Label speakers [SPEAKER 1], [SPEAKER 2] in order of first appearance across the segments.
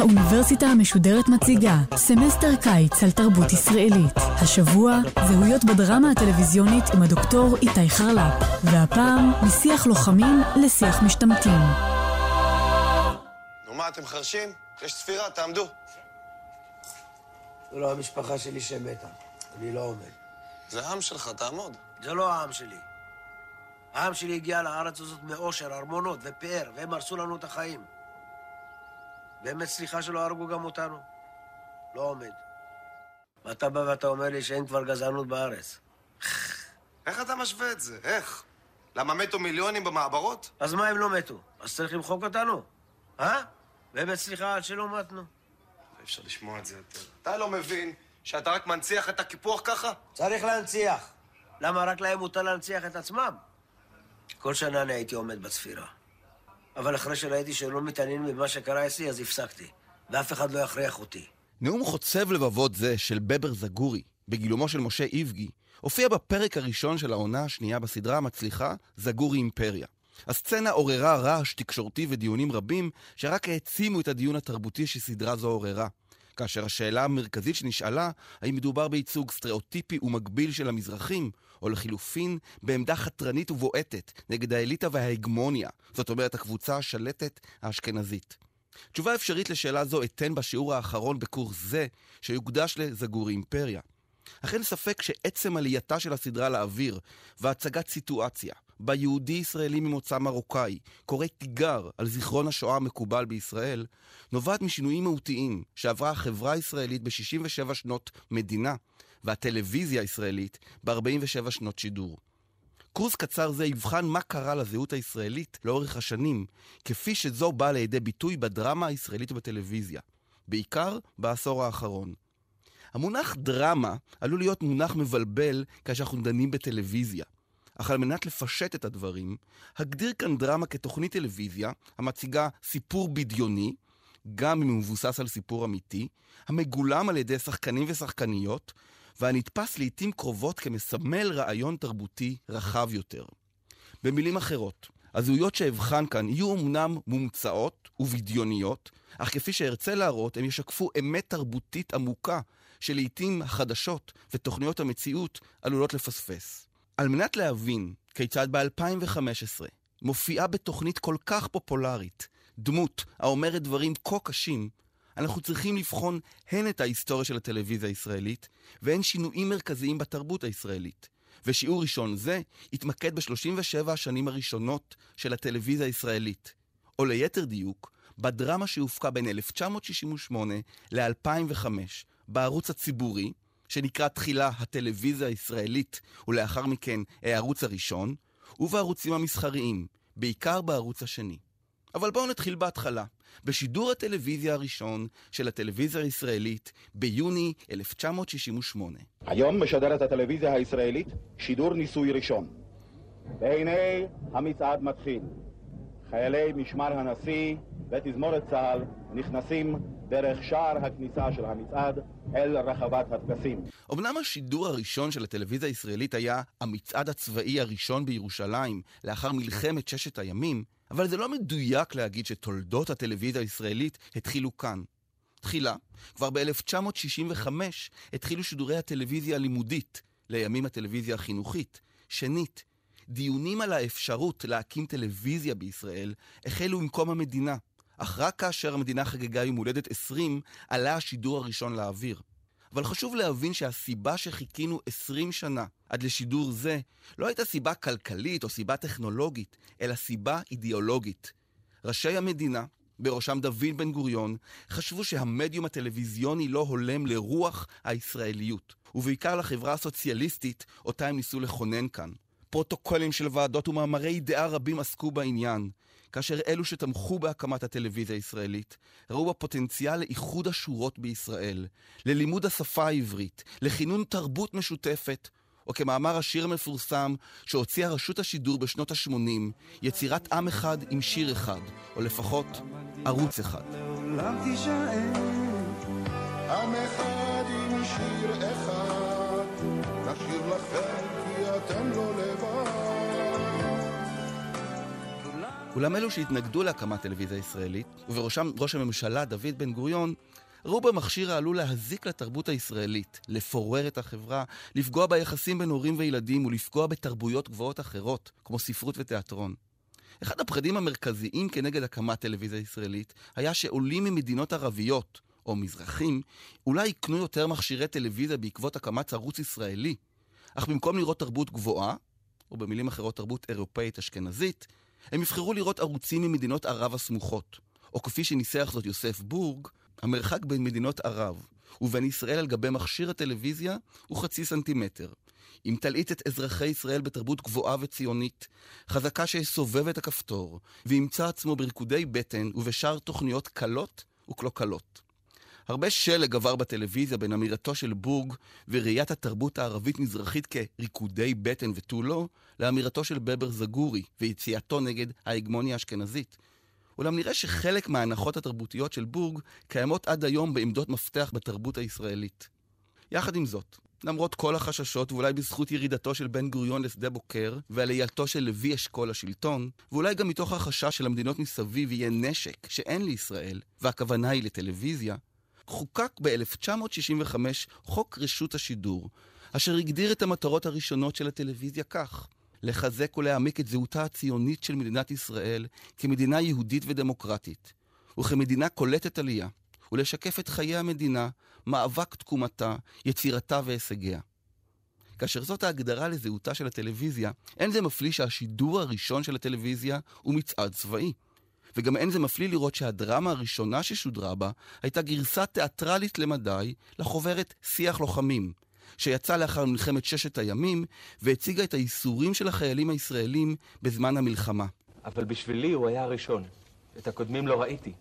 [SPEAKER 1] האוניברסיטה המשודרת מציגה סמסטר קיץ על תרבות ישראלית. השבוע, זהויות בדרמה הטלוויזיונית עם הדוקטור איתי חרל"פ, והפעם, משיח לוחמים לשיח משתמטים.
[SPEAKER 2] נו מה, אתם חרשים? יש ספירה, תעמדו.
[SPEAKER 3] זה לא המשפחה שלי שמתה. אני לא עומד.
[SPEAKER 2] זה העם שלך, תעמוד.
[SPEAKER 3] זה לא העם שלי. העם שלי הגיע לארץ הזאת מאושר, ארמונות ופאר, והם הרסו לנו את החיים. באמת סליחה שלא הרגו גם אותנו? לא עומד. ואתה בא ואתה אומר לי שאין כבר גזענות בארץ.
[SPEAKER 2] איך אתה משווה את זה? איך? למה מתו מיליונים במעברות?
[SPEAKER 3] אז מה הם לא מתו? אז צריך למחוק אותנו? אה? באמת סליחה על שלא מתנו.
[SPEAKER 2] אי אפשר לשמוע את זה יותר. אתה לא מבין שאתה רק מנציח את הקיפוח ככה?
[SPEAKER 3] צריך להנציח. למה רק להם מותר להנציח את עצמם? כל שנה אני הייתי עומד בצפירה. אבל אחרי שראיתי שהם לא מתעניינים במה שקרה אצלי, אז הפסקתי. ואף אחד לא יכריח אותי.
[SPEAKER 4] נאום חוצב לבבות זה של בבר זגורי, בגילומו של משה איבגי, הופיע בפרק הראשון של העונה השנייה בסדרה המצליחה זגורי אימפריה. הסצנה עוררה רעש תקשורתי ודיונים רבים שרק העצימו את הדיון התרבותי שסדרה זו עוררה. כאשר השאלה המרכזית שנשאלה, האם מדובר בייצוג סטריאוטיפי ומקביל של המזרחים, או לחילופין, בעמדה חתרנית ובועטת נגד האליטה וההגמוניה, זאת אומרת הקבוצה השלטת האשכנזית. תשובה אפשרית לשאלה זו אתן בשיעור האחרון בקורס זה, שיוקדש לזגורי אימפריה. אך אין ספק שעצם עלייתה של הסדרה לאוויר והצגת סיטואציה בה יהודי ישראלי ממוצא מרוקאי קורא תיגר על זיכרון השואה המקובל בישראל, נובעת משינויים מהותיים שעברה החברה הישראלית ב-67 שנות מדינה והטלוויזיה הישראלית ב-47 שנות שידור. קורס קצר זה יבחן מה קרה לזהות הישראלית לאורך השנים, כפי שזו באה לידי ביטוי בדרמה הישראלית בטלוויזיה, בעיקר בעשור האחרון. המונח דרמה עלול להיות מונח מבלבל כאשר אנחנו דנים בטלוויזיה. אך על מנת לפשט את הדברים, הגדיר כאן דרמה כתוכנית טלוויזיה המציגה סיפור בדיוני, גם אם הוא מבוסס על סיפור אמיתי, המגולם על ידי שחקנים ושחקניות, והנתפס לעיתים קרובות כמסמל רעיון תרבותי רחב יותר. במילים אחרות, הזהויות שאבחן כאן יהיו אמנם מומצאות ובדיוניות, אך כפי שארצה להראות, הם ישקפו אמת תרבותית עמוקה, שלעיתים החדשות ותוכניות המציאות עלולות לפספס. על מנת להבין כיצד ב-2015 מופיעה בתוכנית כל כך פופולרית דמות האומרת דברים כה קשים, אנחנו צריכים לבחון הן את ההיסטוריה של הטלוויזיה הישראלית, והן שינויים מרכזיים בתרבות הישראלית. ושיעור ראשון זה יתמקד ב-37 השנים הראשונות של הטלוויזיה הישראלית, או ליתר דיוק, בדרמה שהופקה בין 1968 ל-2005 בערוץ הציבורי, שנקרא תחילה הטלוויזיה הישראלית, ולאחר מכן הערוץ הראשון, ובערוצים המסחריים, בעיקר בערוץ השני. אבל בואו נתחיל בהתחלה, בשידור הטלוויזיה הראשון של הטלוויזיה הישראלית ביוני 1968.
[SPEAKER 5] היום משדרת הטלוויזיה הישראלית שידור ניסוי ראשון. והנה המצעד מתחיל. חיילי משמר הנשיא ותזמורת צה"ל נכנסים דרך שער הכניסה של המצעד אל רחבת הטקסים.
[SPEAKER 4] אמנם השידור הראשון של הטלוויזיה הישראלית היה המצעד הצבאי הראשון בירושלים לאחר מלחמת ששת הימים, אבל זה לא מדויק להגיד שתולדות הטלוויזיה הישראלית התחילו כאן. תחילה, כבר ב-1965 התחילו שידורי הטלוויזיה הלימודית, לימים הטלוויזיה החינוכית. שנית, דיונים על האפשרות להקים טלוויזיה בישראל החלו עם קום המדינה, אך רק כאשר המדינה חגגה יום הולדת 20, עלה השידור הראשון לאוויר. אבל חשוב להבין שהסיבה שחיכינו 20 שנה עד לשידור זה לא הייתה סיבה כלכלית או סיבה טכנולוגית, אלא סיבה אידיאולוגית. ראשי המדינה, בראשם דוד בן גוריון, חשבו שהמדיום הטלוויזיוני לא הולם לרוח הישראליות, ובעיקר לחברה הסוציאליסטית אותה הם ניסו לכונן כאן. פרוטוקולים של ועדות ומאמרי דעה רבים עסקו בעניין, כאשר אלו שתמכו בהקמת הטלוויזיה הישראלית ראו בפוטנציאל לאיחוד השורות בישראל, ללימוד השפה העברית, לכינון תרבות משותפת, או כמאמר השיר המפורסם שהוציאה רשות השידור בשנות ה-80, יצירת עם אחד עם שיר אחד, או לפחות ערוץ אחד.
[SPEAKER 6] עם אחד עם שיר אחד, נשאיר לכם כי אתם לא לבד.
[SPEAKER 4] אולם אלו שהתנגדו להקמת טלוויזיה ישראלית, ובראשם ראש הממשלה דוד בן גוריון, ראו במכשיר העלול להזיק לתרבות הישראלית, לפורר את החברה, לפגוע ביחסים בין הורים וילדים ולפגוע בתרבויות גבוהות אחרות, כמו ספרות ותיאטרון. אחד הפחדים המרכזיים כנגד הקמת טלוויזיה ישראלית היה שעולים ממדינות ערביות, או מזרחים, אולי יקנו יותר מכשירי טלוויזיה בעקבות הקמת ערוץ ישראלי, אך במקום לראות תרבות גבוהה, או במילים אחרות תרבות אירופאית אשכנזית, הם יבחרו לראות ערוצים ממדינות ערב הסמוכות, או כפי שניסח זאת יוסף בורג, המרחק בין מדינות ערב ובין ישראל על גבי מכשיר הטלוויזיה הוא חצי סנטימטר. אם תלעיט את אזרחי ישראל בתרבות גבוהה וציונית, חזקה שיסובב את הכפתור, וימצא עצמו בריקודי בטן ובשאר תוכניות קלות וקלוקלות. הרבה שלג עבר בטלוויזיה בין אמירתו של בורג וראיית התרבות הערבית-מזרחית כריקודי בטן ותו לא, לאמירתו של בבר זגורי ויציאתו נגד ההגמוניה האשכנזית. אולם נראה שחלק מההנחות התרבותיות של בורג קיימות עד היום בעמדות מפתח בתרבות הישראלית. יחד עם זאת, למרות כל החששות, ואולי בזכות ירידתו של בן גוריון לשדה בוקר, ועלייתו של לוי אשכול לשלטון, ואולי גם מתוך החשש של המדינות מסביב יהיה נשק שאין לישראל, והכוונה היא לטלוויזיה, חוקק ב-1965 חוק רשות השידור, אשר הגדיר את המטרות הראשונות של הטלוויזיה כך: לחזק ולהעמיק את זהותה הציונית של מדינת ישראל כמדינה יהודית ודמוקרטית, וכמדינה קולטת עלייה, ולשקף את חיי המדינה, מאבק תקומתה, יצירתה והישגיה. כאשר זאת ההגדרה לזהותה של הטלוויזיה, אין זה מפליא שהשידור הראשון של הטלוויזיה הוא מצעד צבאי. וגם אין זה מפליא לראות שהדרמה הראשונה ששודרה בה הייתה גרסה תיאטרלית למדי לחוברת שיח לוחמים, שיצא לאחר מלחמת ששת הימים והציגה את הייסורים של החיילים הישראלים בזמן המלחמה.
[SPEAKER 7] אבל בשבילי הוא היה הראשון. את הקודמים לא ראיתי.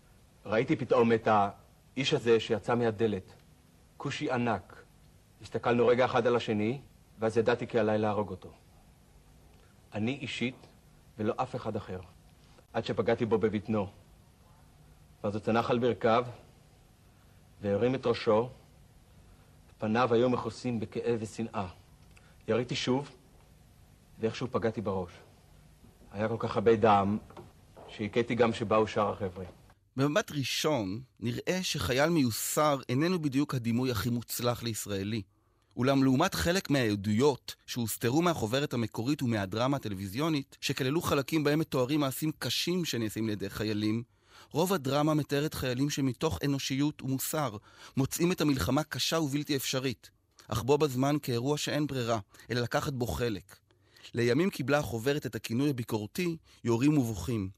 [SPEAKER 7] ראיתי פתאום את האיש הזה שיצא מהדלת. כושי ענק. הסתכלנו רגע אחד על השני, ואז ידעתי כי עליי להרוג אותו. אני אישית, ולא אף אחד אחר. עד שפגעתי בו בבטנו. ואז הוא צנח על ברכיו, והרים את ראשו, פניו היו מכוסים בכאב ושנאה. יריתי שוב, ואיכשהו פגעתי בראש. היה כל כך הרבה דם, שהכיתי גם שבאו שאר החבר'ה.
[SPEAKER 4] במבט ראשון, נראה שחייל מיוסר איננו בדיוק הדימוי הכי מוצלח לישראלי. אולם לעומת חלק מהעדויות שהוסתרו מהחוברת המקורית ומהדרמה הטלוויזיונית, שכללו חלקים בהם מתוארים מעשים קשים שנעשים לידי חיילים, רוב הדרמה מתארת חיילים שמתוך אנושיות ומוסר מוצאים את המלחמה קשה ובלתי אפשרית, אך בו בזמן כאירוע שאין ברירה, אלא לקחת בו חלק. לימים קיבלה החוברת את הכינוי הביקורתי יורים ובוכים.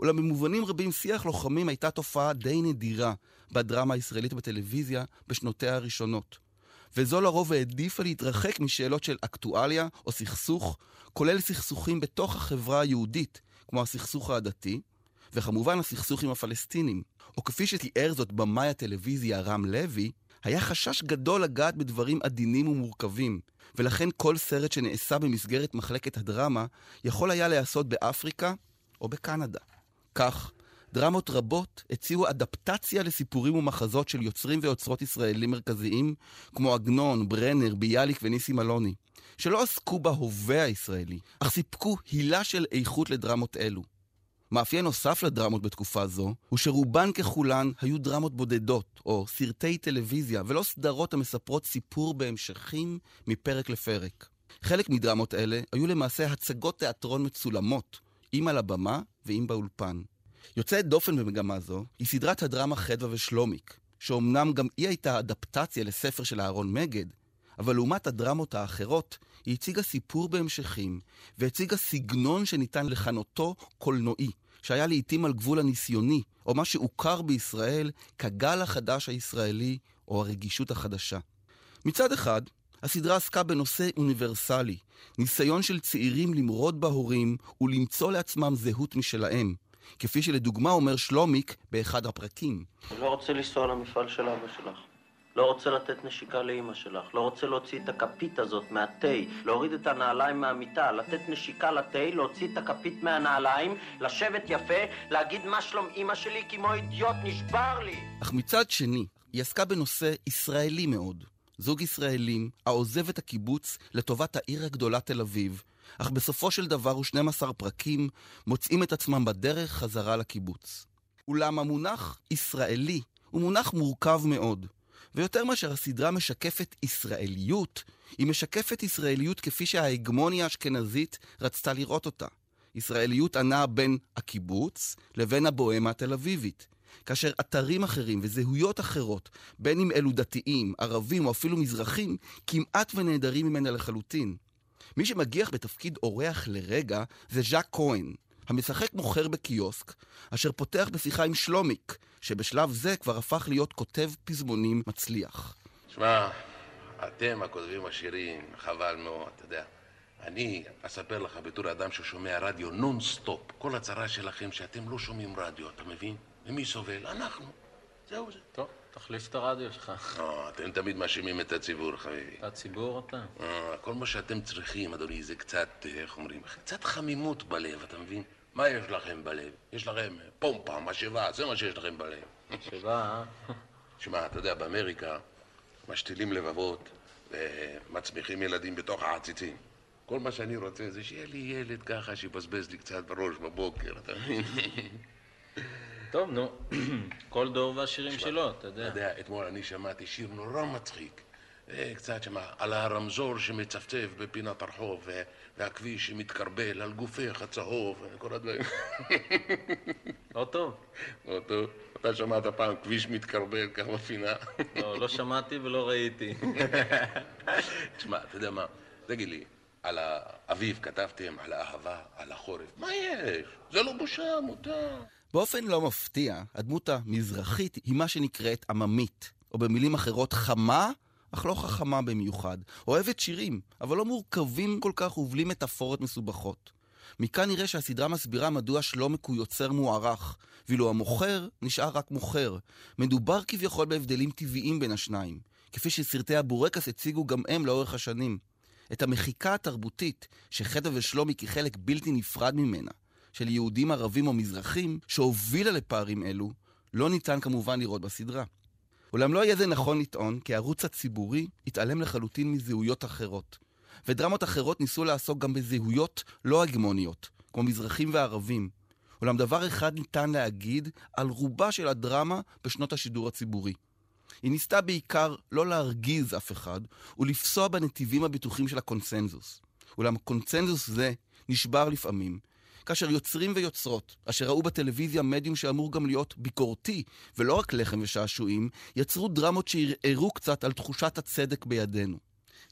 [SPEAKER 4] אולם במובנים רבים שיח לוחמים הייתה תופעה די נדירה בדרמה הישראלית בטלוויזיה בשנותיה הראשונות. וזו לרוב העדיפה להתרחק משאלות של אקטואליה או סכסוך, כולל סכסוכים בתוך החברה היהודית, כמו הסכסוך העדתי, וכמובן הסכסוך עם הפלסטינים. או כפי שתיאר זאת במאי הטלוויזיה רם לוי, היה חשש גדול לגעת בדברים עדינים ומורכבים, ולכן כל סרט שנעשה במסגרת מחלקת הדרמה יכול היה להיעשות באפריקה או בקנדה. כך, דרמות רבות הציעו אדפטציה לסיפורים ומחזות של יוצרים ויוצרות ישראלים מרכזיים, כמו עגנון, ברנר, ביאליק וניסים אלוני, שלא עסקו בהווה הישראלי, אך סיפקו הילה של איכות לדרמות אלו. מאפיין נוסף לדרמות בתקופה זו, הוא שרובן ככולן היו דרמות בודדות, או סרטי טלוויזיה, ולא סדרות המספרות סיפור בהמשכים מפרק לפרק. חלק מדרמות אלה היו למעשה הצגות תיאטרון מצולמות, אם על הבמה ואם באולפן. יוצאת דופן במגמה זו היא סדרת הדרמה חדווה ושלומיק, שאומנם גם היא הייתה אדפטציה לספר של אהרון מגד, אבל לעומת הדרמות האחרות, היא הציגה סיפור בהמשכים, והציגה סגנון שניתן לכנותו קולנועי, שהיה לעיתים על גבול הניסיוני, או מה שהוכר בישראל כגל החדש הישראלי, או הרגישות החדשה. מצד אחד, הסדרה עסקה בנושא אוניברסלי, ניסיון של צעירים למרוד בהורים ולמצוא לעצמם זהות משלהם, כפי שלדוגמה אומר שלומיק באחד הפרקים.
[SPEAKER 8] אני לא רוצה לנסוע למפעל של אבא שלך. לא רוצה לתת נשיקה לאימא שלך, לא רוצה להוציא את הכפית הזאת מהתה, להוריד את הנעליים מהמיטה, לתת נשיקה לתה, להוציא את הכפית מהנעליים, לשבת יפה, להגיד מה שלום אימא שלי כמו אידיוט, נשבר לי!
[SPEAKER 4] אך מצד שני, היא עסקה בנושא ישראלי מאוד, זוג ישראלים העוזב את הקיבוץ לטובת העיר הגדולה תל אביב, אך בסופו של דבר ו-12 פרקים מוצאים את עצמם בדרך חזרה לקיבוץ. אולם המונח ישראלי הוא מונח מורכב מאוד, ויותר מאשר הסדרה משקפת ישראליות, היא משקפת ישראליות כפי שההגמוניה האשכנזית רצתה לראות אותה. ישראליות הנעה בין הקיבוץ לבין הבוהמה התל אביבית. כאשר אתרים אחרים וזהויות אחרות, בין אם אלו דתיים, ערבים או אפילו מזרחים, כמעט ונעדרים ממנה לחלוטין. מי שמגיח בתפקיד אורח לרגע זה ז'אק כהן, המשחק מוכר בקיוסק, אשר פותח בשיחה עם שלומיק, שבשלב זה כבר הפך להיות כותב פזמונים מצליח.
[SPEAKER 9] שמע, אתם הכותבים השירים, חבל מאוד, אתה יודע. אני אספר לך בתור אדם ששומע רדיו נונסטופ. כל הצרה שלכם שאתם לא שומעים רדיו, אתה מבין? ומי סובל? אנחנו. זהו זה.
[SPEAKER 10] טוב, תחליף את הרדיו שלך.
[SPEAKER 9] לא, אתם תמיד מאשימים את הציבור, חביבי.
[SPEAKER 10] אתה ציבור אתה?
[SPEAKER 9] אה, כל מה שאתם צריכים, אדוני, זה קצת, אה, איך אומרים, קצת חמימות בלב, אתה מבין? מה יש לכם בלב? יש לכם פומפה, משאבה, זה מה שיש לכם בלב.
[SPEAKER 10] משאבה, אה?
[SPEAKER 9] שמע, אתה יודע, באמריקה משתילים לבבות ומצמיחים ילדים בתוך העציצים. כל מה שאני רוצה זה שיהיה לי ילד ככה שיבזבז לי קצת בראש בבוקר, אתה מבין?
[SPEAKER 10] טוב, נו, כל דור והשירים שלו, אתה יודע.
[SPEAKER 9] אתה יודע, אתמול אני שמעתי שיר נורא מצחיק. אה, קצת שמה, על הרמזור שמצפצף בפינת הרחוב, והכביש שמתקרבל על גופך הצהוב, כל הדברים.
[SPEAKER 10] לא טוב.
[SPEAKER 9] לא טוב. אתה שמעת פעם כביש מתקרבל כך בפינה?
[SPEAKER 10] לא, לא שמעתי ולא ראיתי.
[SPEAKER 9] תשמע, אתה יודע מה, תגיד לי, על האביב כתבתם, על האהבה, על החורף, מה יש? זה לא בושה, מותר.
[SPEAKER 4] באופן לא מפתיע, הדמות המזרחית היא מה שנקראת עממית, או במילים אחרות חמה, אך לא חכמה במיוחד. אוהבת שירים, אבל לא מורכבים כל כך ובלי מטאפורות מסובכות. מכאן נראה שהסדרה מסבירה מדוע שלומק הוא יוצר מוערך, ואילו המוכר נשאר רק מוכר. מדובר כביכול בהבדלים טבעיים בין השניים, כפי שסרטי הבורקס הציגו גם הם לאורך השנים. את המחיקה התרבותית, שחטא ושלומי כחלק בלתי נפרד ממנה, של יהודים ערבים או מזרחים, שהובילה לפערים אלו, לא ניתן כמובן לראות בסדרה. אולם לא יהיה זה נכון לטעון כי הערוץ הציבורי התעלם לחלוטין מזהויות אחרות. ודרמות אחרות ניסו לעסוק גם בזהויות לא הגמוניות, כמו מזרחים וערבים. אולם דבר אחד ניתן להגיד על רובה של הדרמה בשנות השידור הציבורי. היא ניסתה בעיקר לא להרגיז אף אחד ולפסוע בנתיבים הבטוחים של הקונסנזוס. אולם קונצנזוס זה נשבר לפעמים, כאשר יוצרים ויוצרות, אשר ראו בטלוויזיה מדיום שאמור גם להיות ביקורתי, ולא רק לחם ושעשועים, יצרו דרמות שערערו קצת על תחושת הצדק בידינו.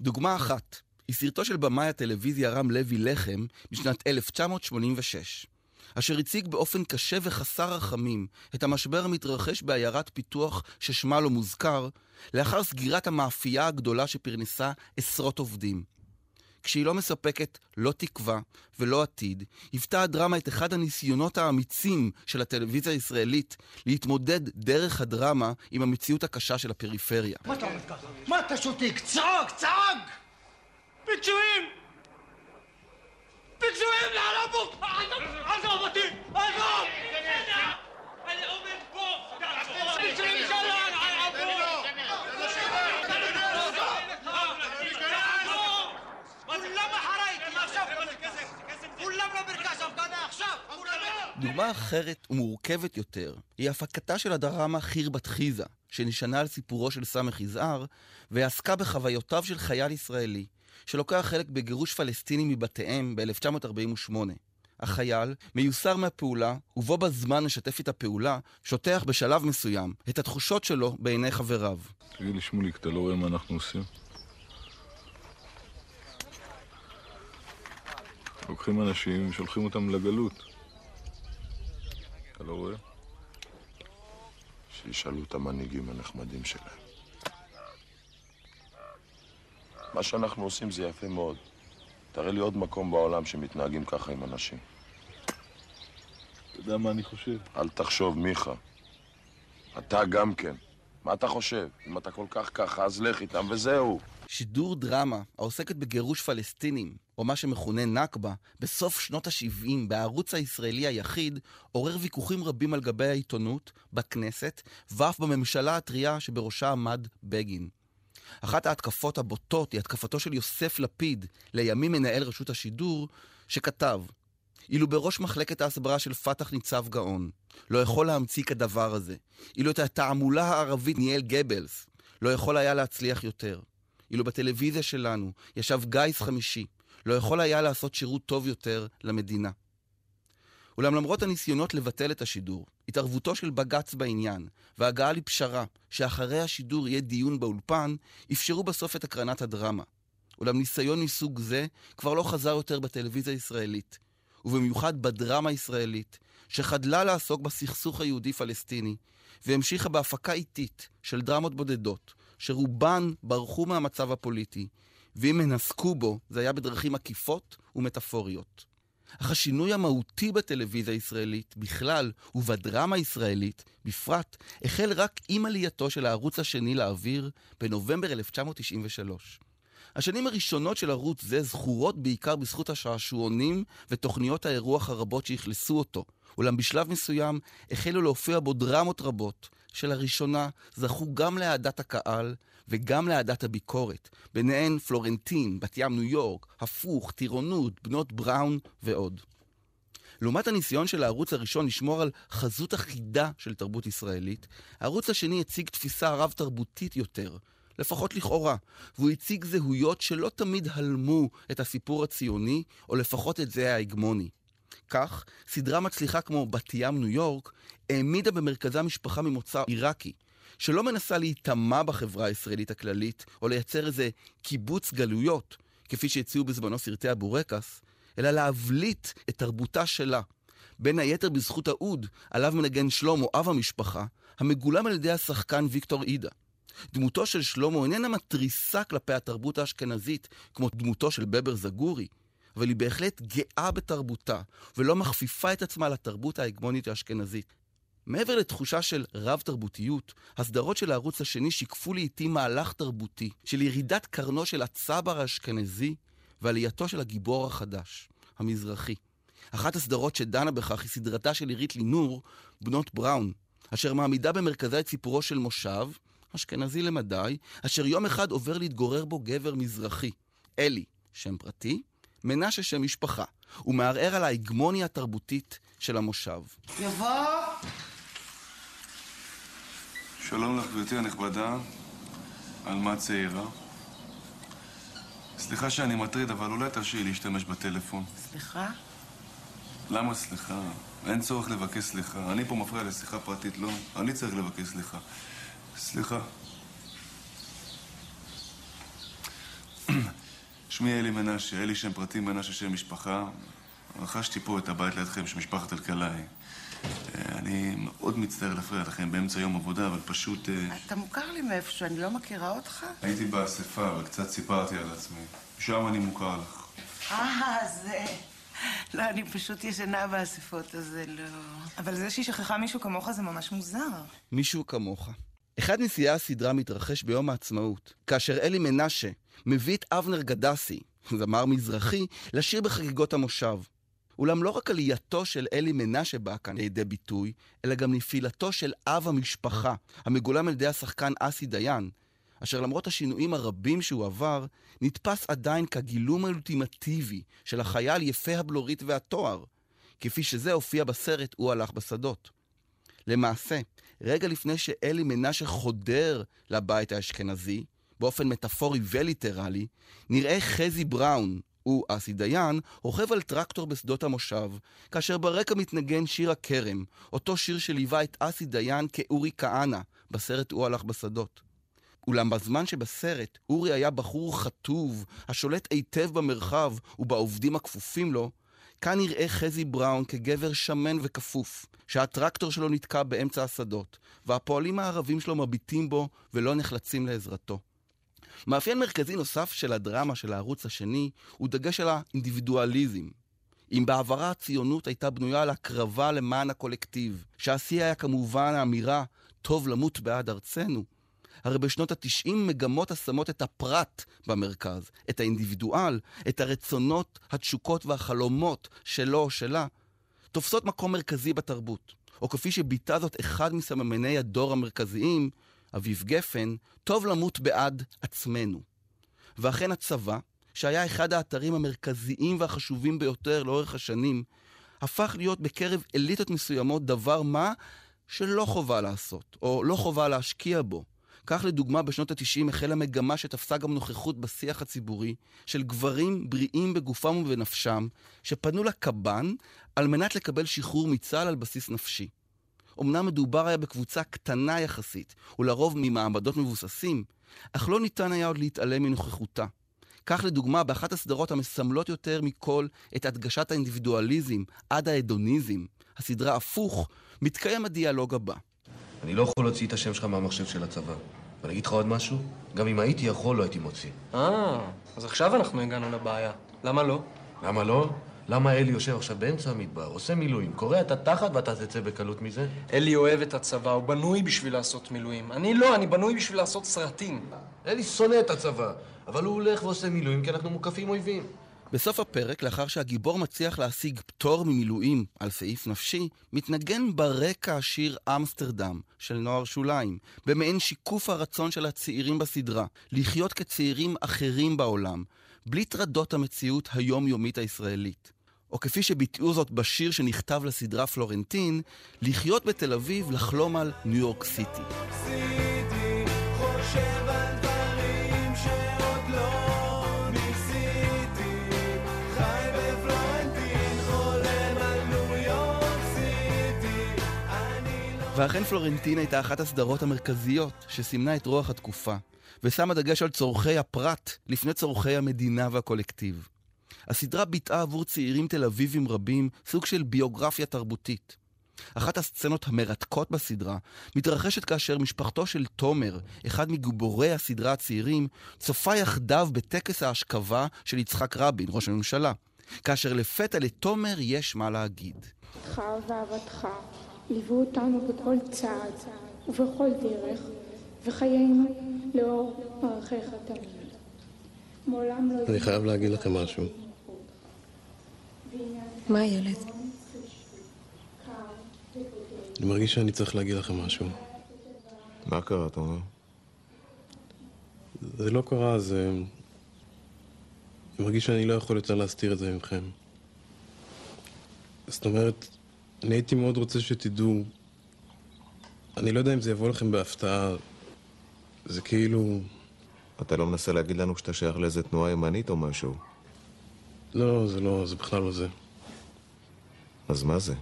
[SPEAKER 4] דוגמה אחת, היא סרטו של במאי הטלוויזיה רם לוי לחם בשנת 1986. אשר הציג באופן קשה וחסר רחמים את המשבר המתרחש בעיירת פיתוח ששמה לא מוזכר, לאחר סגירת המאפייה הגדולה שפרנסה עשרות עובדים. כשהיא לא מספקת לא תקווה ולא עתיד, היוותה הדרמה את אחד הניסיונות האמיצים של הטלוויזיה הישראלית להתמודד דרך הדרמה עם המציאות הקשה של הפריפריה.
[SPEAKER 11] מה אתה עומד ככה? מה אתה שותק? צעק, צעק! פיצויים! פיצויים לערבות! עזוב אותי! עזוב! אני עומד פה! פיצויים שלנו
[SPEAKER 4] דוגמה אחרת ומורכבת יותר היא הפקתה של הדרמה חיר בת חיזה, שנשענה על סיפורו של סמך יזהר, ועסקה בחוויותיו של חייל ישראלי, שלוקח חלק בגירוש פלסטינים מבתיהם ב-1948. החייל מיוסר מהפעולה, ובו בזמן משתף את הפעולה, שוטח בשלב מסוים את התחושות שלו בעיני חבריו.
[SPEAKER 12] תגיד לי, שמוליק, אתה לא רואה מה אנחנו עושים? לוקחים אנשים ושולחים אותם לגלות. אתה לא רואה?
[SPEAKER 13] שישאלו את המנהיגים הנחמדים שלהם. מה שאנחנו עושים זה יפה מאוד. תראה לי עוד מקום בעולם שמתנהגים ככה עם אנשים.
[SPEAKER 12] אתה יודע מה אני חושב?
[SPEAKER 13] אל תחשוב, מיכה. אתה גם כן. מה אתה חושב? אם אתה כל כך ככה, אז לך איתם וזהו.
[SPEAKER 4] שידור דרמה העוסקת בגירוש פלסטינים, או מה שמכונה נכבה, בסוף שנות ה-70 בערוץ הישראלי היחיד, עורר ויכוחים רבים על גבי העיתונות, בכנסת, ואף בממשלה הטריה שבראשה עמד בגין. אחת ההתקפות הבוטות היא התקפתו של יוסף לפיד, לימים מנהל רשות השידור, שכתב, אילו בראש מחלקת ההסברה של פת"ח ניצב גאון, לא יכול להמציא כדבר הזה. אילו את התעמולה הערבית ניהל גבלס, לא יכול היה להצליח יותר. אילו בטלוויזיה שלנו ישב גיס חמישי, לא יכול היה לעשות שירות טוב יותר למדינה. אולם למרות הניסיונות לבטל את השידור, התערבותו של בג"ץ בעניין, והגעה לפשרה שאחרי השידור יהיה דיון באולפן, אפשרו בסוף את הקרנת הדרמה. אולם ניסיון מסוג זה כבר לא חזר יותר בטלוויזיה הישראלית, ובמיוחד בדרמה הישראלית, שחדלה לעסוק בסכסוך היהודי-פלסטיני, והמשיכה בהפקה איטית של דרמות בודדות, שרובן ברחו מהמצב הפוליטי, ואם הן עסקו בו, זה היה בדרכים עקיפות ומטאפוריות. אך השינוי המהותי בטלוויזיה הישראלית בכלל, ובדרמה הישראלית בפרט, החל רק עם עלייתו של הערוץ השני לאוויר בנובמבר 1993. השנים הראשונות של ערוץ זה זכורות בעיקר בזכות השעשועונים ותוכניות האירוח הרבות שאכלסו אותו, אולם בשלב מסוים החלו להופיע בו דרמות רבות, שלראשונה זכו גם לאהדת הקהל וגם לאהדת הביקורת, ביניהן פלורנטין, בת ים ניו יורק, הפוך, טירונות, בנות בראון ועוד. לעומת הניסיון של הערוץ הראשון לשמור על חזות אחידה של תרבות ישראלית, הערוץ השני הציג תפיסה רב-תרבותית יותר, לפחות לכאורה, והוא הציג זהויות שלא תמיד הלמו את הסיפור הציוני, או לפחות את זה ההגמוני. כך, סדרה מצליחה כמו בת ים ניו יורק העמידה במרכזה משפחה ממוצא עיראקי, שלא מנסה להיטמע בחברה הישראלית הכללית, או לייצר איזה קיבוץ גלויות, כפי שהציעו בזמנו סרטי הבורקס, אלא להבליט את תרבותה שלה. בין היתר בזכות האוד, עליו מנגן שלמה, אב המשפחה, המגולם על ידי השחקן ויקטור אידה. דמותו של שלמה איננה מתריסה כלפי התרבות האשכנזית, כמו דמותו של בבר זגורי, אבל היא בהחלט גאה בתרבותה, ולא מכפיפה את עצמה לתרבות ההגמונית האשכנזית. מעבר לתחושה של רב-תרבותיות, הסדרות של הערוץ השני שיקפו לעיתים מהלך תרבותי של ירידת קרנו של הצבר האשכנזי ועלייתו של הגיבור החדש, המזרחי. אחת הסדרות שדנה בכך היא סדרתה של עירית לינור, בנות בראון, אשר מעמידה במרכזה את סיפורו של מושב, אשכנזי למדי, אשר יום אחד עובר להתגורר בו גבר מזרחי, אלי, שם פרטי, מנשה שם משפחה, ומערער על ההגמוניה התרבותית של המושב.
[SPEAKER 14] יבוא!
[SPEAKER 12] שלום לך, גברתי הנכבדה, עלמה צעירה. סליחה שאני מטריד, אבל אולי תרשי לי להשתמש בטלפון.
[SPEAKER 14] סליחה?
[SPEAKER 12] למה סליחה? אין צורך לבקש סליחה. אני פה מפריע לשיחה פרטית, לא? אני צריך לבקש סליחה. סליחה. שמי אלי מנשה, אלי שם פרטי, מנשה שם משפחה. רכשתי פה את הבית לידכם של משפחת אלקלעי. אני מאוד מצטער להפריע לכם באמצע יום עבודה, אבל פשוט... אה,
[SPEAKER 14] אתה מוכר לי מאיפשהו, אני לא מכירה אותך.
[SPEAKER 12] הייתי באספה וקצת סיפרתי על עצמי. שם אני מוכר לך.
[SPEAKER 14] אה, זה... לא, אני פשוט ישנה באספות, אז זה לא...
[SPEAKER 15] אבל זה שהיא שכחה מישהו כמוך זה ממש מוזר.
[SPEAKER 4] מישהו כמוך. אחד נשיאי הסדרה מתרחש ביום העצמאות, כאשר אלי מנשה מביא את אבנר גדסי, זמר מזרחי, לשיר בחגיגות המושב. אולם לא רק עלייתו של אלי מנשה באה כאן לידי ביטוי, אלא גם נפילתו של אב המשפחה, המגולם על ידי השחקן אסי דיין, אשר למרות השינויים הרבים שהוא עבר, נתפס עדיין כגילום האולטימטיבי של החייל יפה הבלורית והתואר, כפי שזה הופיע בסרט "הוא הלך בשדות". למעשה, רגע לפני שאלי מנשה חודר לבית האשכנזי, באופן מטאפורי וליטרלי, נראה חזי בראון, הוא, אסי דיין, רוכב על טרקטור בשדות המושב, כאשר ברקע מתנגן שיר הכרם, אותו שיר שליווה את אסי דיין כאורי כהנא, בסרט "הוא הלך בשדות". אולם בזמן שבסרט אורי היה בחור חטוב, השולט היטב במרחב ובעובדים הכפופים לו, כאן נראה חזי בראון כגבר שמן וכפוף, שהטרקטור שלו נתקע באמצע השדות, והפועלים הערבים שלו מביטים בו ולא נחלצים לעזרתו. מאפיין מרכזי נוסף של הדרמה של הערוץ השני הוא דגש על האינדיבידואליזם. אם בעברה הציונות הייתה בנויה על הקרבה למען הקולקטיב, שהשיא היה כמובן האמירה "טוב למות בעד ארצנו", הרי בשנות התשעים מגמות השמות את הפרט במרכז, את האינדיבידואל, את הרצונות, התשוקות והחלומות שלו או שלה, תופסות מקום מרכזי בתרבות. או כפי שביטא זאת אחד מסממני הדור המרכזיים, אביב גפן, טוב למות בעד עצמנו. ואכן הצבא, שהיה אחד האתרים המרכזיים והחשובים ביותר לאורך השנים, הפך להיות בקרב אליטות מסוימות דבר מה שלא חובה לעשות, או לא חובה להשקיע בו. כך לדוגמה בשנות ה-90 החלה מגמה שתפסה גם נוכחות בשיח הציבורי של גברים בריאים בגופם ובנפשם, שפנו לקב"ן על מנת לקבל שחרור מצה"ל על בסיס נפשי. אמנם מדובר היה בקבוצה קטנה יחסית, ולרוב ממעמדות מבוססים, אך לא ניתן היה עוד להתעלם מנוכחותה. כך לדוגמה, באחת הסדרות המסמלות יותר מכל את הדגשת האינדיבידואליזם עד ההדוניזם, הסדרה הפוך, מתקיים הדיאלוג הבא.
[SPEAKER 16] אני לא יכול להוציא את השם שלך מהמחשב של הצבא. ואני אגיד לך עוד משהו? גם אם הייתי יכול, לא הייתי מוציא.
[SPEAKER 17] אה, אז עכשיו אנחנו הגענו לבעיה. למה לא?
[SPEAKER 16] למה לא? למה אלי יושב עכשיו באמצע המדבר, עושה מילואים, קורע את התחת ואתה תצא בקלות מזה?
[SPEAKER 17] אלי אוהב את הצבא, הוא בנוי בשביל לעשות מילואים. אני לא, אני בנוי בשביל לעשות סרטים.
[SPEAKER 16] אלי שונא את הצבא, אבל הוא הולך ועושה מילואים כי אנחנו מוקפים אויבים.
[SPEAKER 4] בסוף הפרק, לאחר שהגיבור מצליח להשיג פטור ממילואים על סעיף נפשי, מתנגן ברקע השיר אמסטרדם של נוער שוליים, במעין שיקוף הרצון של הצעירים בסדרה, לחיות כצעירים אחרים בעולם, בלי טרדות המציאות היומיומית הישראלית. או כפי שביטאו זאת בשיר שנכתב לסדרה פלורנטין, לחיות בתל אביב, לחלום על ניו יורק סיטי. ואכן פלורנטין הייתה אחת הסדרות המרכזיות שסימנה את רוח התקופה, ושמה דגש על צורכי הפרט לפני צורכי המדינה והקולקטיב. הסדרה ביטאה עבור צעירים תל אביבים רבים סוג של ביוגרפיה תרבותית. אחת הסצנות המרתקות בסדרה מתרחשת כאשר משפחתו של תומר, אחד מגיבורי הסדרה הצעירים, צופה יחדיו בטקס ההשכבה של יצחק רבין, ראש הממשלה, כאשר לפתע לתומר יש מה להגיד.
[SPEAKER 18] אותך ואהבתך ליוו אותנו בכל צעד ובכל דרך, וחיינו לאור ערכיך תמיד. מעולם לא...
[SPEAKER 19] אני חייב להגיד לכם משהו.
[SPEAKER 18] מה ילד?
[SPEAKER 19] אני מרגיש שאני צריך להגיד לכם משהו.
[SPEAKER 13] מה קרה, אתה אומר?
[SPEAKER 19] זה לא קרה, זה... אני מרגיש שאני לא יכול יותר להסתיר את זה ממכם. זאת אומרת, אני הייתי מאוד רוצה שתדעו... אני לא יודע אם זה יבוא לכם בהפתעה. זה כאילו...
[SPEAKER 13] אתה לא מנסה להגיד לנו שאתה שייך לאיזה תנועה ימנית או משהו?
[SPEAKER 19] לא, זה לא, זה בכלל לא זה.
[SPEAKER 13] אז מה זה?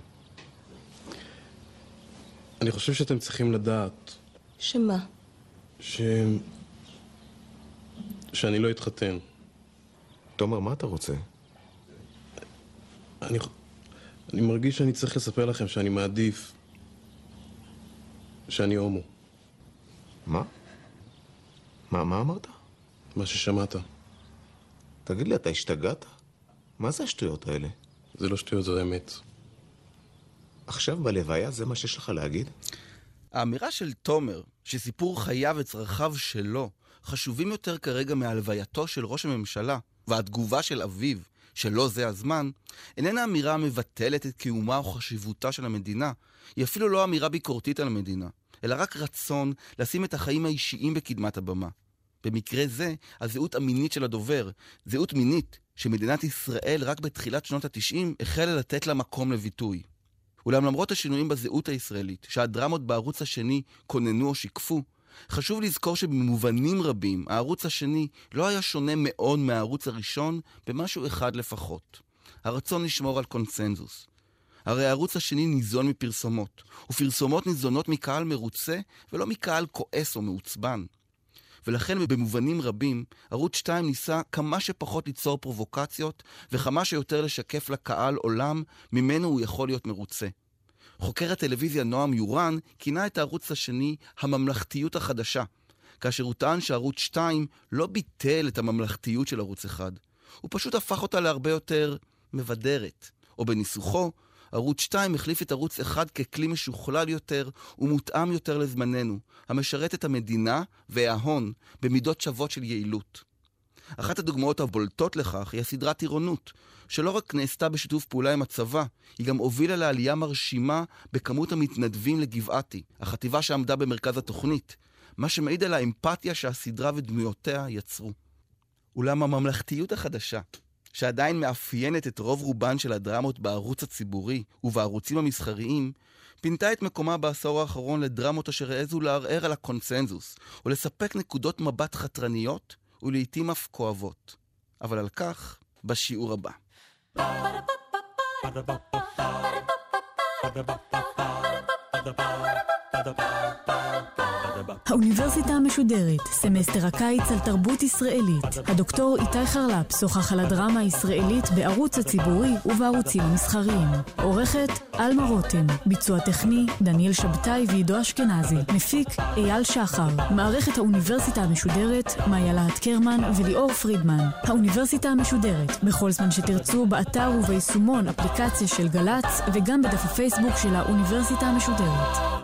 [SPEAKER 19] אני חושב שאתם צריכים לדעת
[SPEAKER 18] שמה?
[SPEAKER 19] ש... שאני לא אתחתן.
[SPEAKER 13] תומר, מה אתה רוצה?
[SPEAKER 19] אני, אני מרגיש שאני צריך לספר לכם שאני מעדיף שאני הומו.
[SPEAKER 13] מה? מה, מה אמרת?
[SPEAKER 19] מה ששמעת.
[SPEAKER 13] תגיד לי, אתה השתגעת? מה זה השטויות האלה?
[SPEAKER 19] זה לא שטויות, זו אמת.
[SPEAKER 13] עכשיו בלוויה זה מה שיש לך להגיד?
[SPEAKER 4] האמירה של תומר, שסיפור חייו וצרכיו שלו חשובים יותר כרגע מהלווייתו של ראש הממשלה, והתגובה של אביו, שלא זה הזמן, איננה אמירה המבטלת את קיומה או חשיבותה של המדינה. היא אפילו לא אמירה ביקורתית על המדינה, אלא רק רצון לשים את החיים האישיים בקדמת הבמה. במקרה זה, הזהות המינית של הדובר, זהות מינית שמדינת ישראל רק בתחילת שנות התשעים החלה לתת לה מקום לביטוי. אולם למרות השינויים בזהות הישראלית, שהדרמות בערוץ השני כוננו או שיקפו, חשוב לזכור שבמובנים רבים הערוץ השני לא היה שונה מאוד מהערוץ הראשון במשהו אחד לפחות. הרצון לשמור על קונסנזוס. הרי הערוץ השני ניזון מפרסומות, ופרסומות ניזונות מקהל מרוצה ולא מקהל כועס או מעוצבן. ולכן במובנים רבים, ערוץ 2 ניסה כמה שפחות ליצור פרובוקציות, וכמה שיותר לשקף לקהל עולם ממנו הוא יכול להיות מרוצה. חוקר הטלוויזיה נועם יורן כינה את הערוץ השני הממלכתיות החדשה, כאשר הוא טען שערוץ 2 לא ביטל את הממלכתיות של ערוץ 1, הוא פשוט הפך אותה להרבה יותר מבדרת, או בניסוחו, ערוץ 2 החליף את ערוץ 1 ככלי משוכלל יותר ומותאם יותר לזמננו, המשרת את המדינה וההון במידות שוות של יעילות. אחת הדוגמאות הבולטות לכך היא הסדרה טירונות, שלא רק נעשתה בשיתוף פעולה עם הצבא, היא גם הובילה לעלייה מרשימה בכמות המתנדבים לגבעתי, החטיבה שעמדה במרכז התוכנית. מה שמעיד על האמפתיה שהסדרה ודמויותיה יצרו. אולם הממלכתיות החדשה, שעדיין מאפיינת את רוב רובן של הדרמות בערוץ הציבורי ובערוצים המסחריים, פינתה את מקומה בעשור האחרון לדרמות אשר העזו לערער על הקונסנזוס, ולספק נקודות מבט חתרניות, ולעיתים אף כואבות. אבל על כך, בשיעור הבא.
[SPEAKER 1] האוניברסיטה המשודרת, סמסטר הקיץ על תרבות ישראלית. הדוקטור איתי חרל"פ שוחח על הדרמה הישראלית בערוץ הציבורי ובערוצים המסחריים. עורכת אלמה רותם, ביצוע טכני דניאל שבתאי ועידו אשכנזי, מפיק אייל שחר, מערכת האוניברסיטה המשודרת, מאיה להט קרמן וליאור פרידמן. האוניברסיטה המשודרת, בכל זמן שתרצו, באתר וביישומון אפליקציה של גל"צ וגם בדף הפייסבוק של האוניברסיטה המשודרת.